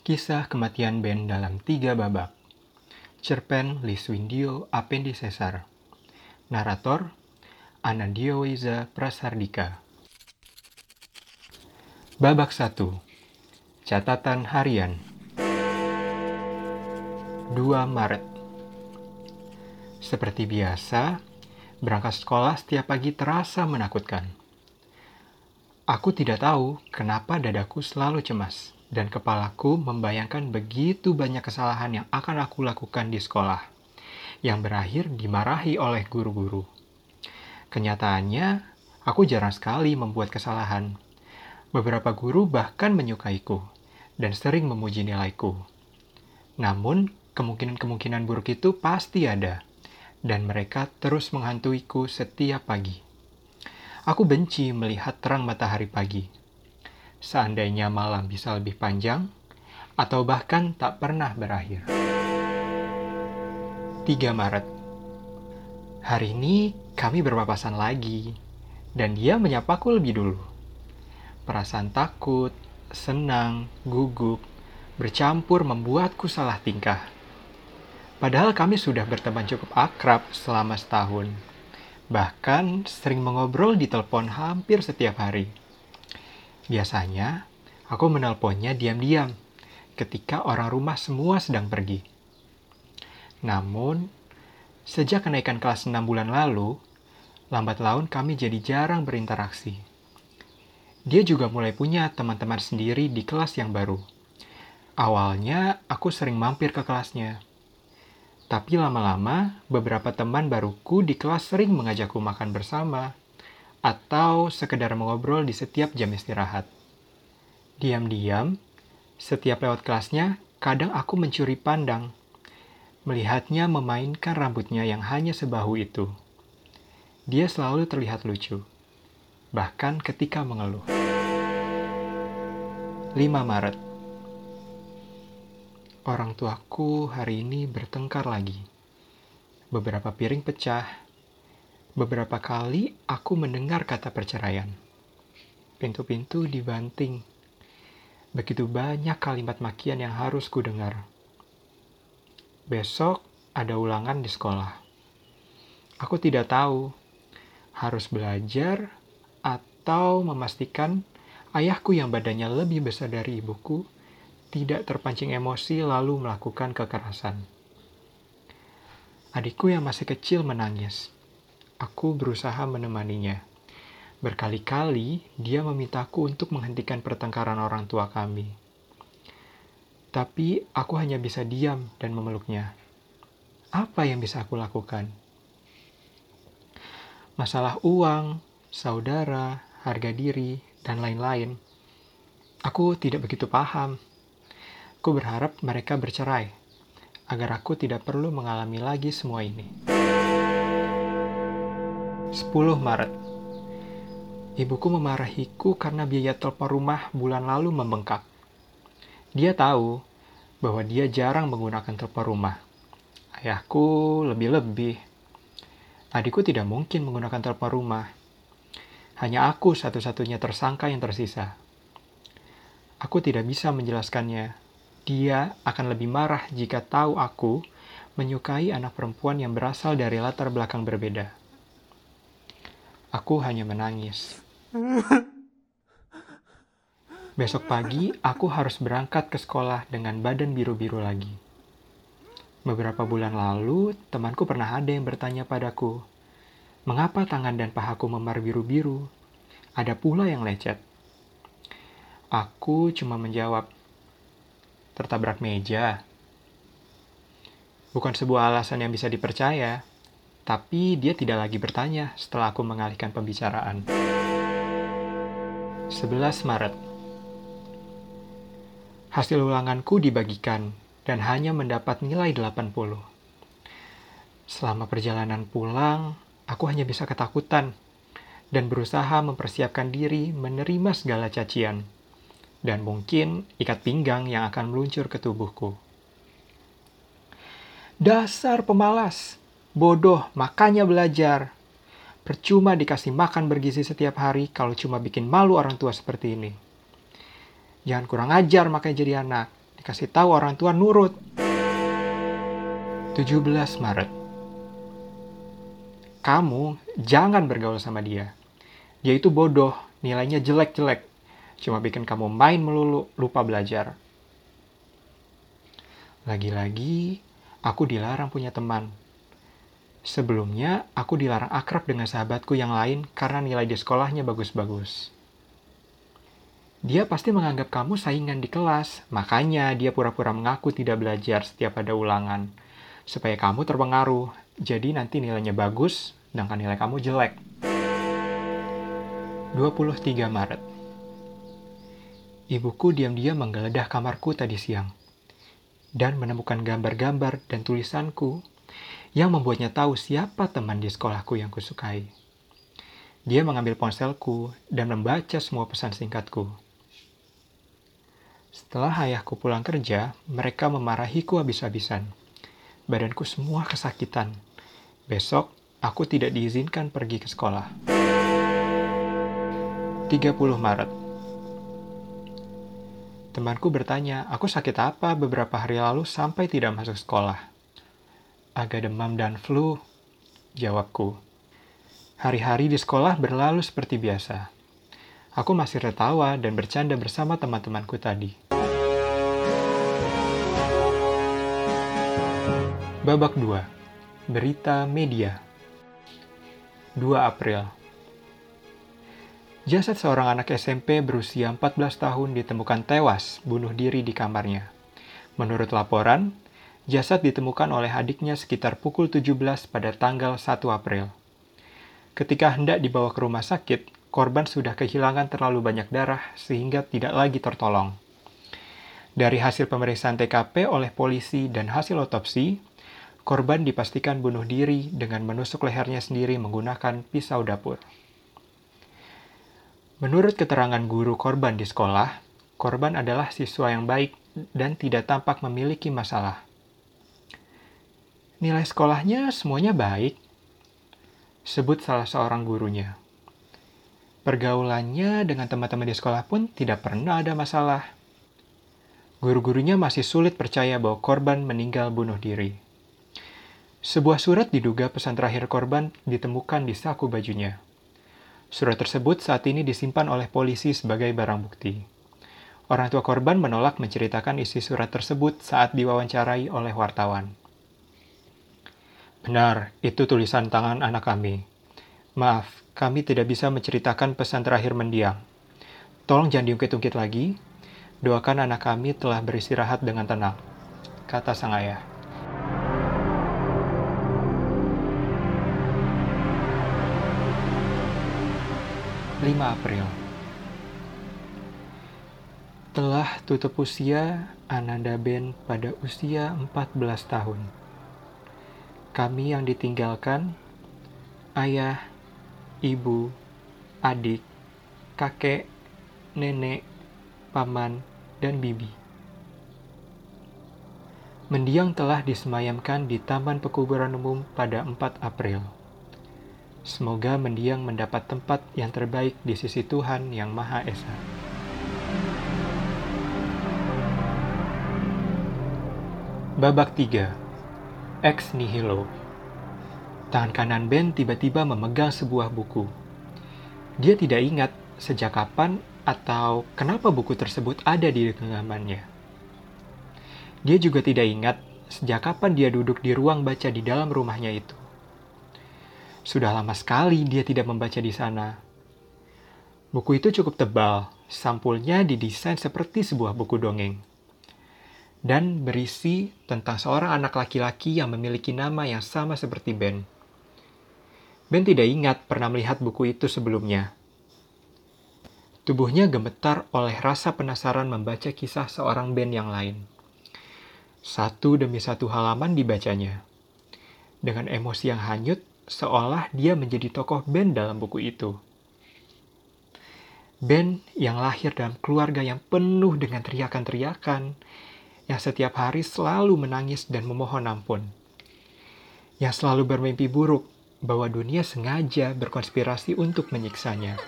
Kisah kematian Ben dalam tiga babak. Cerpen Liswindio Apendi Caesar. Narator Anandiowiza Prasardika. Babak 1. Catatan harian. 2 Maret. Seperti biasa, berangkat sekolah setiap pagi terasa menakutkan. Aku tidak tahu kenapa dadaku selalu cemas dan kepalaku membayangkan begitu banyak kesalahan yang akan aku lakukan di sekolah, yang berakhir dimarahi oleh guru-guru. Kenyataannya, aku jarang sekali membuat kesalahan. Beberapa guru bahkan menyukaiku dan sering memuji nilaiku. Namun, kemungkinan-kemungkinan buruk itu pasti ada, dan mereka terus menghantuiku setiap pagi. Aku benci melihat terang matahari pagi seandainya malam bisa lebih panjang, atau bahkan tak pernah berakhir. 3 Maret Hari ini kami berpapasan lagi, dan dia menyapaku lebih dulu. Perasaan takut, senang, gugup, bercampur membuatku salah tingkah. Padahal kami sudah berteman cukup akrab selama setahun. Bahkan sering mengobrol di telepon hampir setiap hari. Biasanya, aku menelponnya diam-diam ketika orang rumah semua sedang pergi. Namun, sejak kenaikan kelas 6 bulan lalu, lambat laun kami jadi jarang berinteraksi. Dia juga mulai punya teman-teman sendiri di kelas yang baru. Awalnya, aku sering mampir ke kelasnya. Tapi lama-lama, beberapa teman baruku di kelas sering mengajakku makan bersama, atau sekedar mengobrol di setiap jam istirahat. Diam-diam, setiap lewat kelasnya, kadang aku mencuri pandang, melihatnya memainkan rambutnya yang hanya sebahu itu. Dia selalu terlihat lucu, bahkan ketika mengeluh. 5 Maret Orang tuaku hari ini bertengkar lagi. Beberapa piring pecah, Beberapa kali aku mendengar kata perceraian. Pintu-pintu dibanting. Begitu banyak kalimat makian yang harus ku dengar. Besok ada ulangan di sekolah. Aku tidak tahu harus belajar atau memastikan ayahku yang badannya lebih besar dari ibuku tidak terpancing emosi lalu melakukan kekerasan. Adikku yang masih kecil menangis Aku berusaha menemaninya. Berkali-kali dia memintaku untuk menghentikan pertengkaran orang tua kami. Tapi aku hanya bisa diam dan memeluknya. Apa yang bisa aku lakukan? Masalah uang, saudara, harga diri, dan lain-lain. Aku tidak begitu paham. Aku berharap mereka bercerai, agar aku tidak perlu mengalami lagi semua ini. 10 Maret Ibuku memarahiku karena biaya telepon rumah bulan lalu membengkak. Dia tahu bahwa dia jarang menggunakan telepon rumah. Ayahku lebih-lebih. Adikku tidak mungkin menggunakan telepon rumah. Hanya aku satu-satunya tersangka yang tersisa. Aku tidak bisa menjelaskannya. Dia akan lebih marah jika tahu aku menyukai anak perempuan yang berasal dari latar belakang berbeda. Aku hanya menangis. Besok pagi, aku harus berangkat ke sekolah dengan badan biru-biru lagi. Beberapa bulan lalu, temanku pernah ada yang bertanya padaku, mengapa tangan dan pahaku memar biru-biru? Ada pula yang lecet. Aku cuma menjawab, tertabrak meja. Bukan sebuah alasan yang bisa dipercaya, tapi dia tidak lagi bertanya setelah aku mengalihkan pembicaraan. 11 Maret Hasil ulanganku dibagikan dan hanya mendapat nilai 80. Selama perjalanan pulang, aku hanya bisa ketakutan dan berusaha mempersiapkan diri menerima segala cacian dan mungkin ikat pinggang yang akan meluncur ke tubuhku. Dasar pemalas, Bodoh, makanya belajar. Percuma dikasih makan bergizi setiap hari kalau cuma bikin malu orang tua seperti ini. Jangan kurang ajar makanya jadi anak. Dikasih tahu orang tua nurut. 17 Maret. Kamu jangan bergaul sama dia. Dia itu bodoh, nilainya jelek-jelek. Cuma bikin kamu main melulu, lupa belajar. Lagi-lagi, aku dilarang punya teman. Sebelumnya, aku dilarang akrab dengan sahabatku yang lain karena nilai di sekolahnya bagus-bagus. Dia pasti menganggap kamu saingan di kelas, makanya dia pura-pura mengaku tidak belajar setiap ada ulangan, supaya kamu terpengaruh, jadi nanti nilainya bagus, sedangkan nilai kamu jelek. 23 Maret Ibuku diam-diam menggeledah kamarku tadi siang, dan menemukan gambar-gambar dan tulisanku yang membuatnya tahu siapa teman di sekolahku yang kusukai. Dia mengambil ponselku dan membaca semua pesan singkatku. Setelah ayahku pulang kerja, mereka memarahiku habis-habisan. Badanku semua kesakitan. Besok, aku tidak diizinkan pergi ke sekolah. 30 Maret Temanku bertanya, aku sakit apa beberapa hari lalu sampai tidak masuk sekolah? Agak demam dan flu, jawabku. Hari-hari di sekolah berlalu seperti biasa. Aku masih tertawa dan bercanda bersama teman-temanku tadi. Babak 2. Berita media. 2 April. Jasad seorang anak SMP berusia 14 tahun ditemukan tewas bunuh diri di kamarnya. Menurut laporan, jasad ditemukan oleh adiknya sekitar pukul 17 pada tanggal 1 April. Ketika hendak dibawa ke rumah sakit, korban sudah kehilangan terlalu banyak darah sehingga tidak lagi tertolong. Dari hasil pemeriksaan TKP oleh polisi dan hasil otopsi, korban dipastikan bunuh diri dengan menusuk lehernya sendiri menggunakan pisau dapur. Menurut keterangan guru korban di sekolah, korban adalah siswa yang baik dan tidak tampak memiliki masalah. Nilai sekolahnya semuanya baik, sebut salah seorang gurunya. Pergaulannya dengan teman-teman di sekolah pun tidak pernah ada masalah. Guru-gurunya masih sulit percaya bahwa korban meninggal bunuh diri. Sebuah surat diduga pesan terakhir korban ditemukan di saku bajunya. Surat tersebut saat ini disimpan oleh polisi sebagai barang bukti. Orang tua korban menolak menceritakan isi surat tersebut saat diwawancarai oleh wartawan. Benar, itu tulisan tangan anak kami. Maaf, kami tidak bisa menceritakan pesan terakhir mendiang. Tolong jangan diungkit-ungkit lagi. Doakan anak kami telah beristirahat dengan tenang, kata sang ayah. Lima April Telah tutup usia Ananda Ben pada usia 14 tahun. Kami yang ditinggalkan, ayah, ibu, adik, kakek, nenek, paman, dan bibi. Mendiang telah disemayamkan di Taman Pekuburan Umum pada 4 April. Semoga mendiang mendapat tempat yang terbaik di sisi Tuhan Yang Maha Esa. Babak 3 Ex Nihilo Tangan kanan Ben tiba-tiba memegang sebuah buku. Dia tidak ingat sejak kapan atau kenapa buku tersebut ada di genggamannya. Dia juga tidak ingat sejak kapan dia duduk di ruang baca di dalam rumahnya itu. Sudah lama sekali dia tidak membaca di sana. Buku itu cukup tebal, sampulnya didesain seperti sebuah buku dongeng. Dan berisi tentang seorang anak laki-laki yang memiliki nama yang sama seperti Ben. Ben tidak ingat pernah melihat buku itu sebelumnya. Tubuhnya gemetar oleh rasa penasaran membaca kisah seorang Ben yang lain. Satu demi satu halaman dibacanya. Dengan emosi yang hanyut, seolah dia menjadi tokoh Ben dalam buku itu. Ben yang lahir dalam keluarga yang penuh dengan teriakan-teriakan, yang setiap hari selalu menangis dan memohon ampun. Yang selalu bermimpi buruk bahwa dunia sengaja berkonspirasi untuk menyiksanya.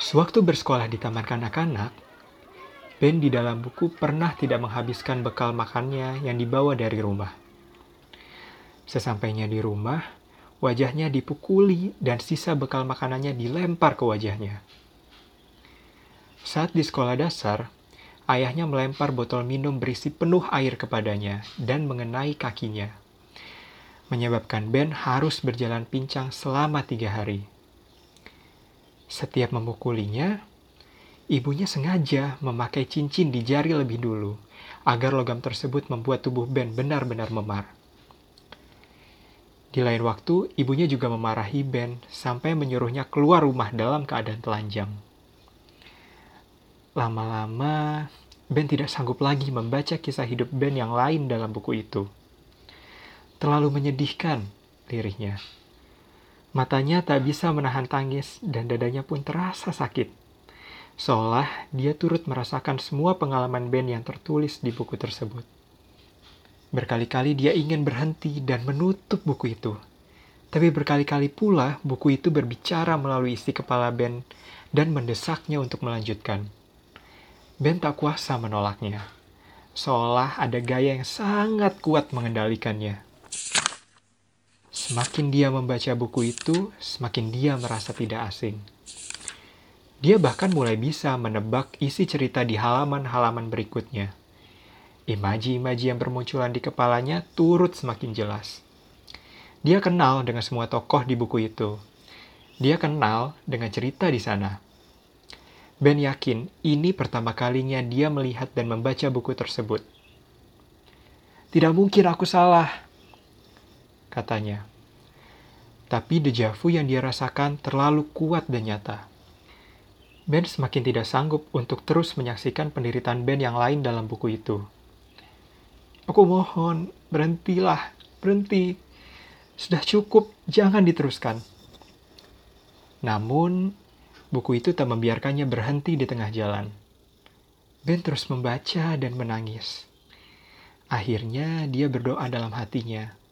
Sewaktu bersekolah di taman kanak-kanak, Ben di dalam buku pernah tidak menghabiskan bekal makannya yang dibawa dari rumah. Sesampainya di rumah, wajahnya dipukuli dan sisa bekal makanannya dilempar ke wajahnya. Saat di sekolah dasar, ayahnya melempar botol minum berisi penuh air kepadanya dan mengenai kakinya, menyebabkan Ben harus berjalan pincang selama tiga hari. Setiap memukulinya, ibunya sengaja memakai cincin di jari lebih dulu, agar logam tersebut membuat tubuh Ben benar-benar memar. Di lain waktu, ibunya juga memarahi Ben sampai menyuruhnya keluar rumah dalam keadaan telanjang. Lama-lama, Ben tidak sanggup lagi membaca kisah hidup Ben yang lain dalam buku itu. Terlalu menyedihkan, lirihnya. Matanya tak bisa menahan tangis dan dadanya pun terasa sakit. Seolah dia turut merasakan semua pengalaman Ben yang tertulis di buku tersebut. Berkali-kali dia ingin berhenti dan menutup buku itu. Tapi berkali-kali pula buku itu berbicara melalui isi kepala Ben dan mendesaknya untuk melanjutkan. Ben tak kuasa menolaknya. Seolah ada gaya yang sangat kuat mengendalikannya. Semakin dia membaca buku itu, semakin dia merasa tidak asing. Dia bahkan mulai bisa menebak isi cerita di halaman-halaman berikutnya. Imaji-imaji yang bermunculan di kepalanya turut semakin jelas. Dia kenal dengan semua tokoh di buku itu. Dia kenal dengan cerita di sana. Ben yakin ini pertama kalinya dia melihat dan membaca buku tersebut. Tidak mungkin aku salah, katanya. Tapi dejavu yang dia rasakan terlalu kuat dan nyata. Ben semakin tidak sanggup untuk terus menyaksikan penderitaan Ben yang lain dalam buku itu. Aku mohon, berhentilah, berhenti. Sudah cukup, jangan diteruskan. Namun, buku itu tak membiarkannya berhenti di tengah jalan. Ben terus membaca dan menangis. Akhirnya, dia berdoa dalam hatinya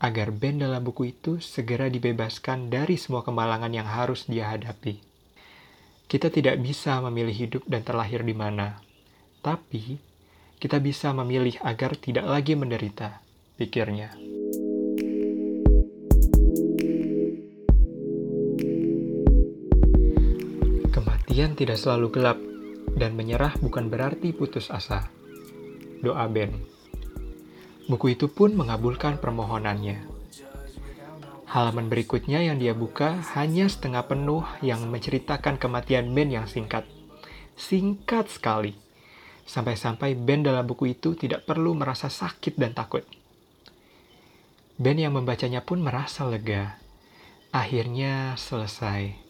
agar Ben dalam buku itu segera dibebaskan dari semua kemalangan yang harus dia hadapi. Kita tidak bisa memilih hidup dan terlahir di mana, tapi kita bisa memilih agar tidak lagi menderita, pikirnya. Kematian tidak selalu gelap, dan menyerah bukan berarti putus asa. Doa Ben. Buku itu pun mengabulkan permohonannya. Halaman berikutnya yang dia buka hanya setengah penuh yang menceritakan kematian Ben yang singkat. Singkat sekali. Sampai-sampai Ben dalam buku itu tidak perlu merasa sakit dan takut. Ben yang membacanya pun merasa lega. Akhirnya selesai.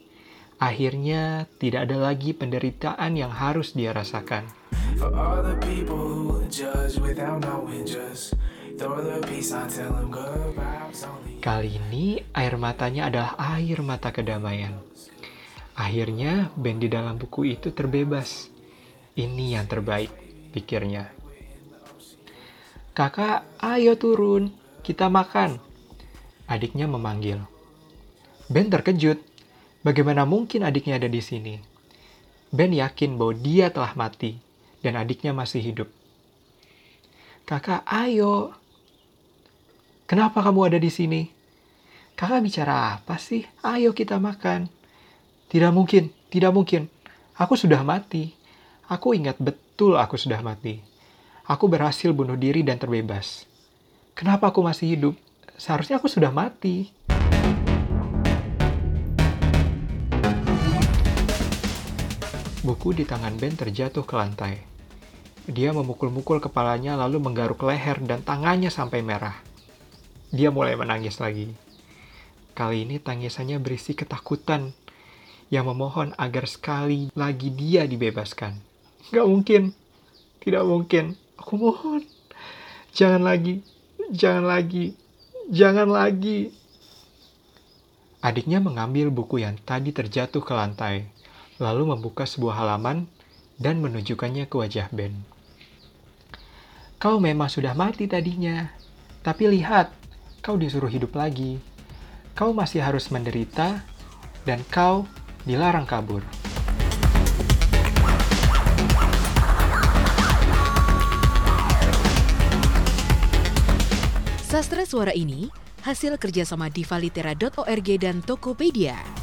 Akhirnya tidak ada lagi penderitaan yang harus dia rasakan. Kali ini air matanya adalah air mata kedamaian. Akhirnya Ben di dalam buku itu terbebas. Ini yang terbaik, pikirnya. Kakak, ayo turun, kita makan. Adiknya memanggil. Ben terkejut. Bagaimana mungkin adiknya ada di sini? Ben yakin bahwa dia telah mati dan adiknya masih hidup. Kakak, ayo, Kenapa kamu ada di sini? Kakak bicara apa sih? Ayo kita makan. Tidak mungkin, tidak mungkin. Aku sudah mati. Aku ingat betul aku sudah mati. Aku berhasil bunuh diri dan terbebas. Kenapa aku masih hidup? Seharusnya aku sudah mati. Buku di tangan Ben terjatuh ke lantai. Dia memukul-mukul kepalanya lalu menggaruk leher dan tangannya sampai merah. Dia mulai menangis lagi. Kali ini tangisannya berisi ketakutan yang memohon agar sekali lagi dia dibebaskan. Gak mungkin. Tidak mungkin. Aku mohon. Jangan lagi. Jangan lagi. Jangan lagi. Adiknya mengambil buku yang tadi terjatuh ke lantai, lalu membuka sebuah halaman dan menunjukkannya ke wajah Ben. Kau memang sudah mati tadinya, tapi lihat, kau disuruh hidup lagi. Kau masih harus menderita, dan kau dilarang kabur. Sastra suara ini hasil kerjasama divalitera.org dan Tokopedia.